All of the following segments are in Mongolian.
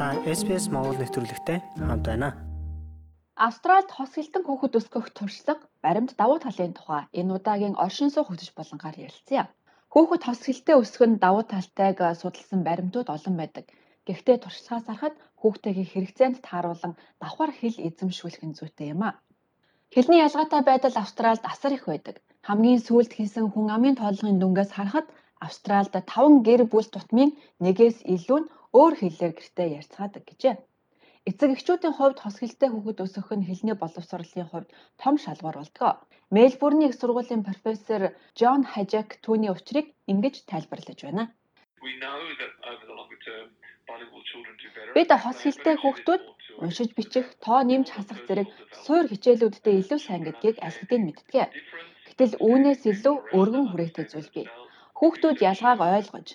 Та SPS Монгол нэвтрүүлэгтэй хамт байна. Австральд хос хилтэн хүүхэд өсгөх туршлага, баримт давуу талын тухай энэ удаагийн оршин суух хөтөч болонгаар ярилцъя. Хүүхэд хос хилтээ өсгөх нь давуу талтайг судалсан баримтууд олон байдаг. Гэхдээ туршлагаас харахад хүүхдтэйгээ хэрэгцээнд тааруулан давхар хэл эзэмшүүлэх нь зүйтэй юм а. Хэлний ялгаатай байдал Австральд асар их байдаг. Хамгийн сүүлд хийсэн хүн амын тооллогын дүнгээс харахад Австральд 5 гэр бүл тутмын нэгээс илүү нь өөр хэлээр гэртээ ярьцгаадаг гэжээ. Эцэг эхчүүдийн хувьд хос хэлтэй хүүхэд өсгөх нь хэлний боловсролын хувьд том шалгуур болдог. Мельбурний их сургуулийн профессор Джон Хажак түүний учрыг ингэж тайлбарлаж байна. Бид хос хэлтэй хүүхдүүд уншиж бичих, тоо нэмж хасах зэрэг суур хичээлүүдтэй илүү сайн гэдгийг аль хэдийн мэддэг. Гэтэл үүнээс илүү өргөн хүрээтэй зүйл бий. Хүүхдүүд ялгааг ойлгож,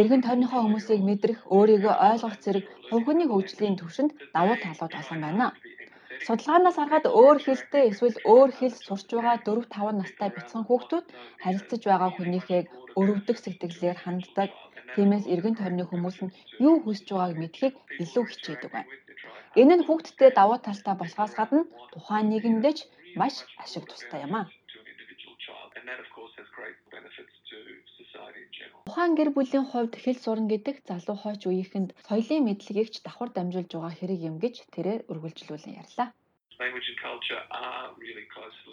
эргэн тойрныхоо хүмүүсийг мэдрэх, өөрийгөө ойлгох зэрэг хувь хүний хөгжлийн түвшинд давуу талууд олон байна. Судалгаанаас харахад өөр хэлтэй эсвэл өөр хэл сурч байгаа 4 5 настай бяцхан хүүхдүүд харилцаж байгаа хүнийхээ өрөвдөх сэтгэлээр ханддаг. Тиймээс эргэн тойрны хүмүүс нь юу хүсэж байгааг мэдхийг илүү хичээдэг байна. Энэ нь хүүхдтэд давуу талтай болохоос гадна тухайн нийгэмдээ ч маш ашиг тустай юм а. Тухайн гэр бүлийн хувьд хэл сурна гэдэг залуу хойч үеийнхэнд соёлын мэдлэгийг ч давхар дамжуулж байгаа хэрэг юм гэж тэрээр үргэлжлүүлэн ярьлаа.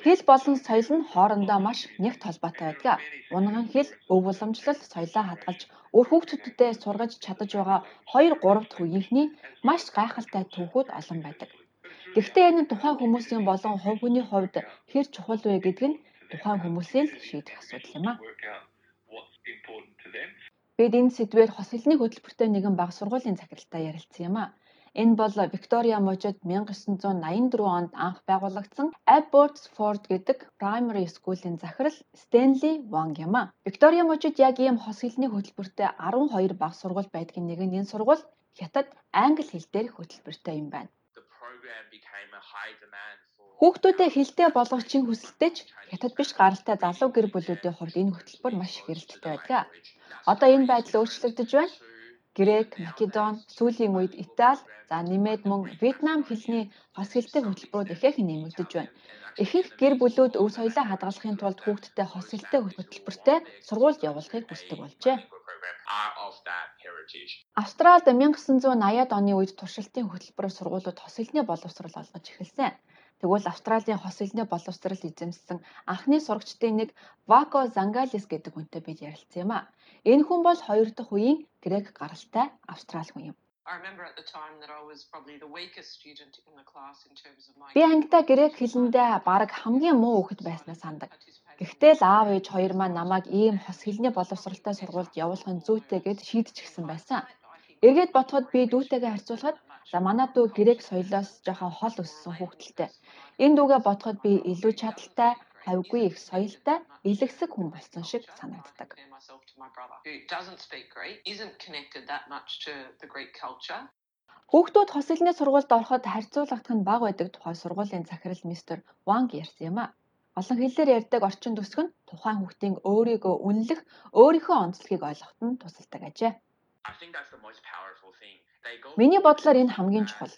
Хэл болон соёл нь хоорондоо маш нягт холбоотой байдаг. Унган хэл өв уламжлалт соёлоо хадгалж өөр хүүхдүүдэд сургаж чадаж байгаа 2 3 дахь үеийнхний маш гайхалтай түүхүүд олон байдаг. Гэхдээ энэ тухайн хүмүүсийн болон хувь хүний хувьд хэр чухал вэ гэдг нь тухайн хүмүүсийн л шийдэх асуудал юм а. Бид энэ сэдвээр хос хэлний хөтөлбөртэй нэгэн баг сургуулийн захиралтай ярилцсан юм а. Энэ бол Виктория мужид 1984 онд анх байгуулагдсан Abbotsford гэдэг primary school-ийн захирал Стенли Вонг юм а. Виктория мужид яг ийм хос хэлний хөтөлбөртэй 12 баг сургууль байдгийн нэг нь энэ сургууль хятад англи хэл дээр хөтөлбөртэй юм байна. Хүүхдүүдэд хэлтэй болгохчийн хүсэлтэй ч хятад биш гаралтай залуу гэр бүлүүдийн хувьд энэ хөтөлбөр маш их эрэлттэй байдаг. Одоо энэ байдал өөрчлөгдөж байна. Грек, Македон, сүүлийн үед Итали, за нэмээд мөн Вьетнам хэлний хос хэлтэй хөтөлбөрүүд ихээхэн нэмэгдэж байна. Ихэнх гэр бүлүүд өв соёлоо хадгалахын тулд хүүхдтэд хос хэлтэй хөтөлбөртэй сургуульд явуулахыг хүсдэг болжээ. Австралид 1980-ад оны үед туршилтын хөтөлбөрөөр сургуулиуд хос хэлний боловсрол олгож эхэлсэн. Тэгвэл Австралийн хос хэлний боловсрол эзэмссэн анхны сурагчдын нэг Вако Зангалис гэдэг хүнтэй бид ярилцсан юм а. Энэ хүн бол хоёр дахь үеийн грек гаралтай австрал хүн юм. Би ангидаа грек хэлэндээ баг хамгийн муу хүүхэд байснаа сандаг. Гэхдээ л аав ээж хоёр маань намайг ийм хос хэлний боловсралтай сургуульд явуулах нь зүйтэй гэд шийдчихсэн байсан. Эргээд бодоход би дүүтэйгээ харьцуулахад за манай дүү грек соёлоос жоохон хол өссөн хүүхдэлтэй. Энэ дүүгээ бодоход би илүү чадaltaй, хавьгүй их соёлтой, илэгсэг хүн болсон шиг санагддаг. Хүүхдүүд хос хэлний сургуульд ороход харьцуулагдах нь бага байдаг тухай сургуулийн захирал мистер Ванг ярьсан юм а. Олон хэлээр ярьдаг орчин төсөв нь тухайн хүүхдийн өөрийгөө үнэлэх, өөрийнхөө онцлогийг ойлгоход нь тусалдаг ажээ. Миний бодлоор энэ хамгийн чухал.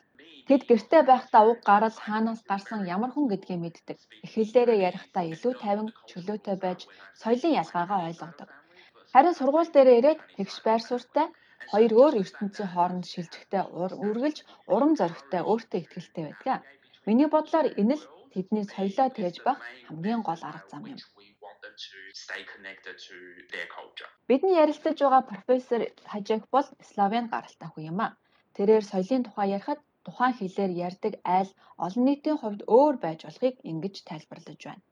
Тэд гэртээ байхдаа уг гарал хаанаас гарсан ямар хүн гэдгийг мэддэг. Их хэллээрээ ярихдаа илүү тайван чөлөөтэй байж соёлын ялгаагаа ойлгодог. Харин сургууль дээр ирээд тэгш байр суурьтай хоёр өөр ертөнцийн хооронд шилжихтэй үргэлж урам зоригтой өөртөө ихтэй байдаг. Миний бодлоор энэ л тэдний соёлоо тээж байх хамгийн гол арга зам юм. Бидний ярилцаж байгаа профессор Хажек бол Словен гаралтай хүн юм а. Тэрээр соёлын тухай ярихад тухайн хэлээр ярьдаг айл олон нийтийн хувьд өөр байж болохыг ингэж тайлбарлаж байна.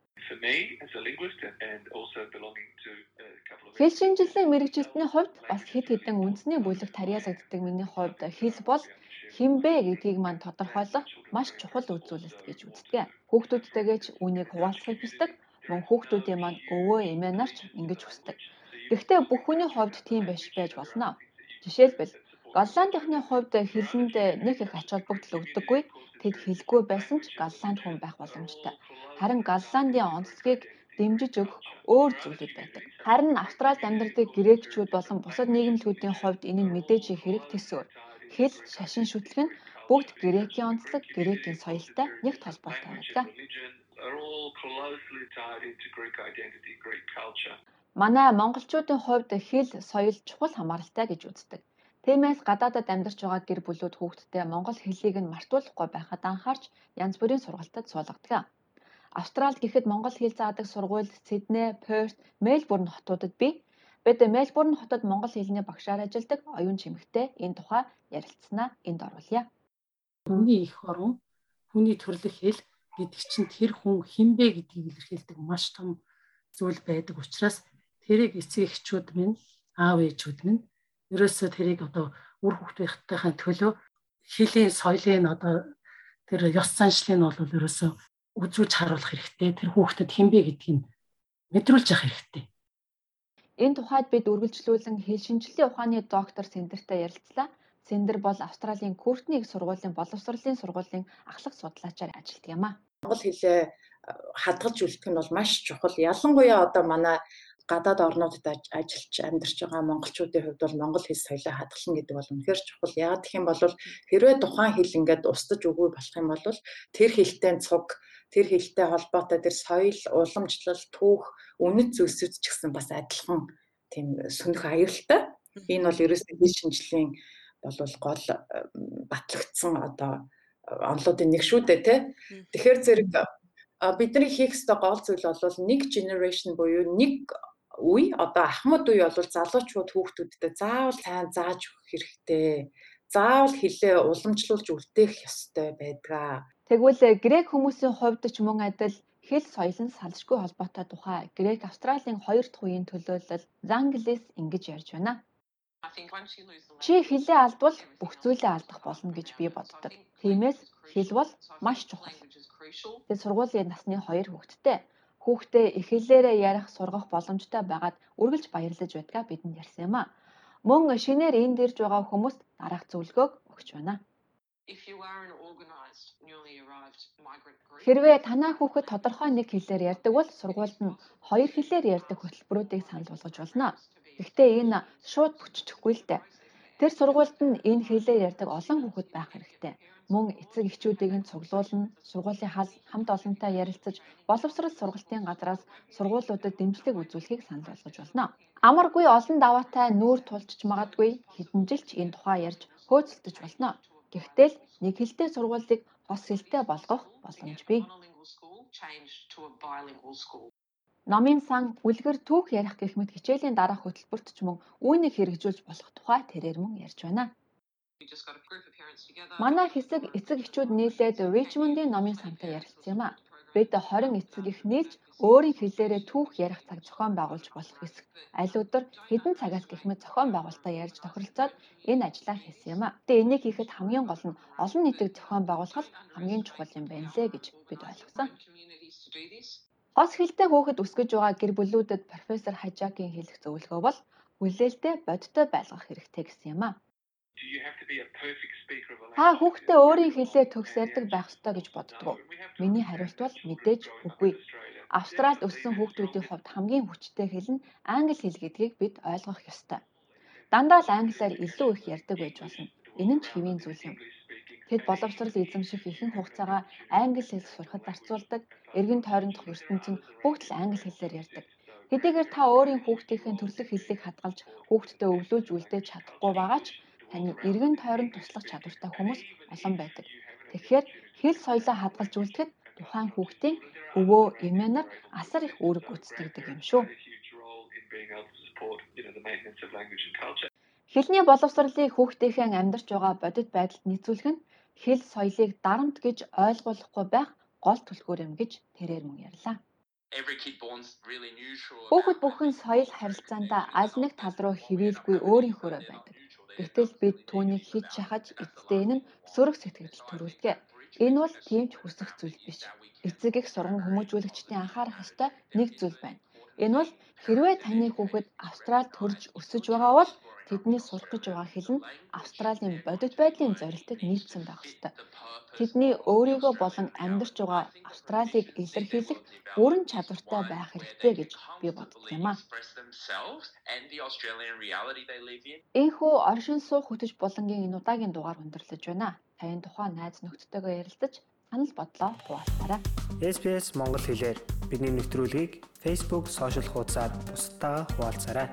Хэл шинжилгээ мэрэгжилтний хувьд бас хэд хэдэн үндэсний бүлэг тарьяалагддаг миний хувьд хэл бол хинбэ гэдгийг мань тодорхойлох маш чухал үзүүлэлт гэж үздэг. Хүүхдүүдтэйгээ ч үүнийг хуваалцахыг хүсдэг. Мөн хүүхдүүдийн мань өвөө эмээ нар ч ингэж хүсдэг. Гэхдээ бүх хүний хувьд тийм биш байж болно. Жишээлбэл Голландынхны хувьд хэлэнд нэг их ач холбогдол өгдөггүй. Тэд хэлгүй байсан ч Голланд хүн байх боломжтой. Харин Голландын онцлогийг дэмжиж өгөх өөр зүйлүүд байдаг. Харин Австралид амьдардаг грекчүүд болон бусад нийгэмлэгүүдийн хувьд энэ нь мэдээж хэрэг төсөөр. хэл, шашин шүтлэг нь бүгд Грекийн онцлог, Грекийн соёлтой нэгт холбоотой байдаг. Манай монголчуудын хувьд хэл, соёл чухал хамааралтай гэж үздэг. Тиймээс гадаадад амьдарч байгаа гэр бүлүүд хүүхдтэй монгол хэллийг нь мартуулахгүй байхад анхаарч янз бүрийн сургалтад суулгадаг. Австралид гэхэд монгол хэл заадаг сургууль Сидней, Перт, Мельбурн хотуудад бий. Бид Мельбурн хотод монгол хэлний багшаар ажилладаг оюун чимэгтэй энэ тухай ярилцсанаа энд оруулъя. Хүний эх орон, хүний төрөлх хэл гэдэг чинь тэр хүн хинбэ гэдгийг илэрхийлдэг маш том зүйл байдаг учраас тэрийг эцэг эхчүүд минь, аав ээжүүд минь ерөөсөө тэрийг одоо үр хүүхдийнхээ төлөө хэлийн соёлын одоо тэр ёс заншлыг нь бол ерөөсөө үзүүлж харуулах хэрэгтэй. Тэр хүүхдэд хинбэ гэдгийг мэдрүүлж явах хэрэгтэй. Энэ тухайд бид үргэлжлүүлэн хэл шинжилгээ ухааны доктор Сендертэй ярилцлаа. Сендер бол Австралийн Куртны их сургуулийн боловсролын сургуулийн ахлах судлаачаар ажилладаг юм а. Монгол хэлээ хадгалж үлдэх нь бол маш чухал. Ялангуяа одоо манай гадаад орнуудад ажиллаж амьдарч байгаа монголчуудын хувьд бол монгол хэл соёлоо хадгална гэдэг бол үнэхээр чухал. Яагаад гэх юм бол хэрвээ тухайн хэл ингээд устдаж үгүй болох юм бол тэр хэлтэй цуг, тэр хэлтэй холбоотой тэр соёл, уламжлал, түүх, үнэт зүйлсүүд ч гэсэн бас адилхан тийм сүнх аюултай. Энэ бол ерөөсөө хэл шинжилгээний бол гол батлагдсан одоо онлуудын нэг шүү дээ тий. Тэгэхээр зэрэг бидний хийх ёстой гол зүйл бол нэг generation буюу нэг үе одоо ахмад үе бол залуучууд хүүхдүүдтэй заавал сайн зааж өгөх хэрэгтэй. Заавал хилээ уламжлуулж үлдээх ёстой байдгаа. Тэгвэл грек хүмүүсийн хувьд ч мөн адил хэл соёл нь салшгүй холбоотой тухай грек Австралийн хоёр дахь үеийн төлөөлөл Занглис ингэж ярьж байна. Чи хэлээ алдвал бүх зүйлээ алдах болно гэж би боддог. Тиймээс хэл бол маш чухал. Тэд сургуулийн насны хоёр хүүхэдтэй хүүхдээ их хэлээрээ ярих сургах боломжтой байгаад үргэлж баярлаж байдгаа бидэнд ярьсан юм а. Мөн шинээр энд ирж байгаа хүмүүст дараах зөвлөгөөг өгч байна. Хэрвээ танаа хүүхэд тодорхой нэг хэлээр ярьдаг бол сургуульд нь хоёр хэлээр ярьдаг хөтөлбөрүүдийг санал болгож болно. Гэхдээ энэ шууд бүччихгүй л дээ. Тэр сургуульд нь энэ хэлээр ярьдаг олон хүүхэд байх хэрэгтэй мөн эцэг эхчүүдийг нь цуглуулна, сургуулийн хамт олонтой ярилцаж, боловсрол сургалтын газраас сургуулиудад дэмжлэг үзүүлэхийг санал болгож болно. Амаргүй олон даваатай нүүр тулчж магадгүй хэдэн жил ч энэ тухай ярьж хөөцөлдөж болно. Гэхдээ л нэг хэлтэй сургуулийг хос хэлтэй болгох боломж бий. Номын сан үлгэр түүх ярих гэх мэт хичээлийн дараах хөтөлбөрт ч мөн үүнийг хэрэгжүүлж болох тухай тэрээр мөн ярьж байна. Манай хэсэг эцэг эхчүүд нийлээд Ричмондын номын самтай ярилцсан юм а. Бид 20 эцэг их нийлж өөрийн хэлээрээ түүх ярих цаг зохион байгуулж болох хэсэг. Аль өдөр хэдэн цагаас гэх мэт зохион байгуулалтаа ярьж тохиролцоод энэ ажлаа хийсэн юм а. Гэтэ энийг хийхэд хамгийн гол нь олон нийтийг зохион байгуулах хамгийн чухал юм байна лээ гэж бид ойлгосон. Хос хэлтэй хүүхэд өсгөж байгаа гэр бүлүүдэд профессор Хажакийн хэлэх зөвлөгөө бол хүлээлтэд бодтой байлгах хэрэгтэй гэсэн юм а. Та хүүхдээ өөрийн хэлээр төгс ярьдаг байх ёстой гэж боддгоо. Миний хариулт бол мэдээж үгүй. Австралид өссөн хүүхдүүдийн хувьд хамгийн хүчтэй хэл нь англи хэл гэдгийг бид ойлгох ёстой. Дандаа л англиар илүү их ярьдаг байж болно. Энэ нь ч хэвийн зүйл юм. Тэд боловсрол эзэмших ихэнх хугацаагаа англи хэл сурахад зарцуулдаг. Эргэн тойрондох ертөнцийн бүгд л англи хэлээр ярьдаг. Хэдийгээр та өөрийн хүүхдийнхээ төрлөх хэллийг хадгалж хүүхдтэд өвлүүлж үлдээж чадахгүй байгаа ч таны эргэн тойронд туслах чадвартай хүмүүс олон байдаг. Тэгэхээр хэл соёлоо хадгалж үлдэхэд тухайн хүүхдийн өвөө, эмээ нар асар их үүрэг гүйцэтгэдэг юм шүү. Хэлний боловсролыг хүүхдийнхээ амьдарч байгаа бодит байдалд нийцүүлэх нь хэл соёлыг дарамт гэж ойлгуулахгүй байх гол түлхүүр юм гэж тэрээр мөн ярьлаа. Хүүхэд бүхэн соёл харилцаанд аль нэг тал руу хэвээлгүй өөрийнхөө байдаг. Гэтэл бид түүнийг хийж шахаж эцэстээ энэ нь сөрөг сэтгэл төрүүлдэг. Энэ бол тийм ч хүсэх зүйл биш. Эцэг их сурган хүмүүжүүлэгчдийн анхаарах ёстой нэг зүйл байна. Энэ бол хэрвээ таны хүүхэд Австралид төрж өсөж байгаа бол тэдний сурах гэж байгаа хэл нь Австралийн бодит байдлын зорилтод нийцсэн байх ёстой. Тэдний өөрийгөө болон амьдарч байгаа Австралийг илэрхийлэх бүрэн чадвартай байх хэрэгтэй гэж би боддог юм аа. Энэхүү оршин суух хөтөж булангийн энэ удаагийн дугаар өндөрлөж байна. Таны тухайн найз нөхдөдтэйгээ ярилцаж санал бодлоо хуваалцаарай. SPS Монгол хэлээр бидний нэвтрүүлгийг Facebook сошиал хуудасаар бусдаа хуваалцаарай.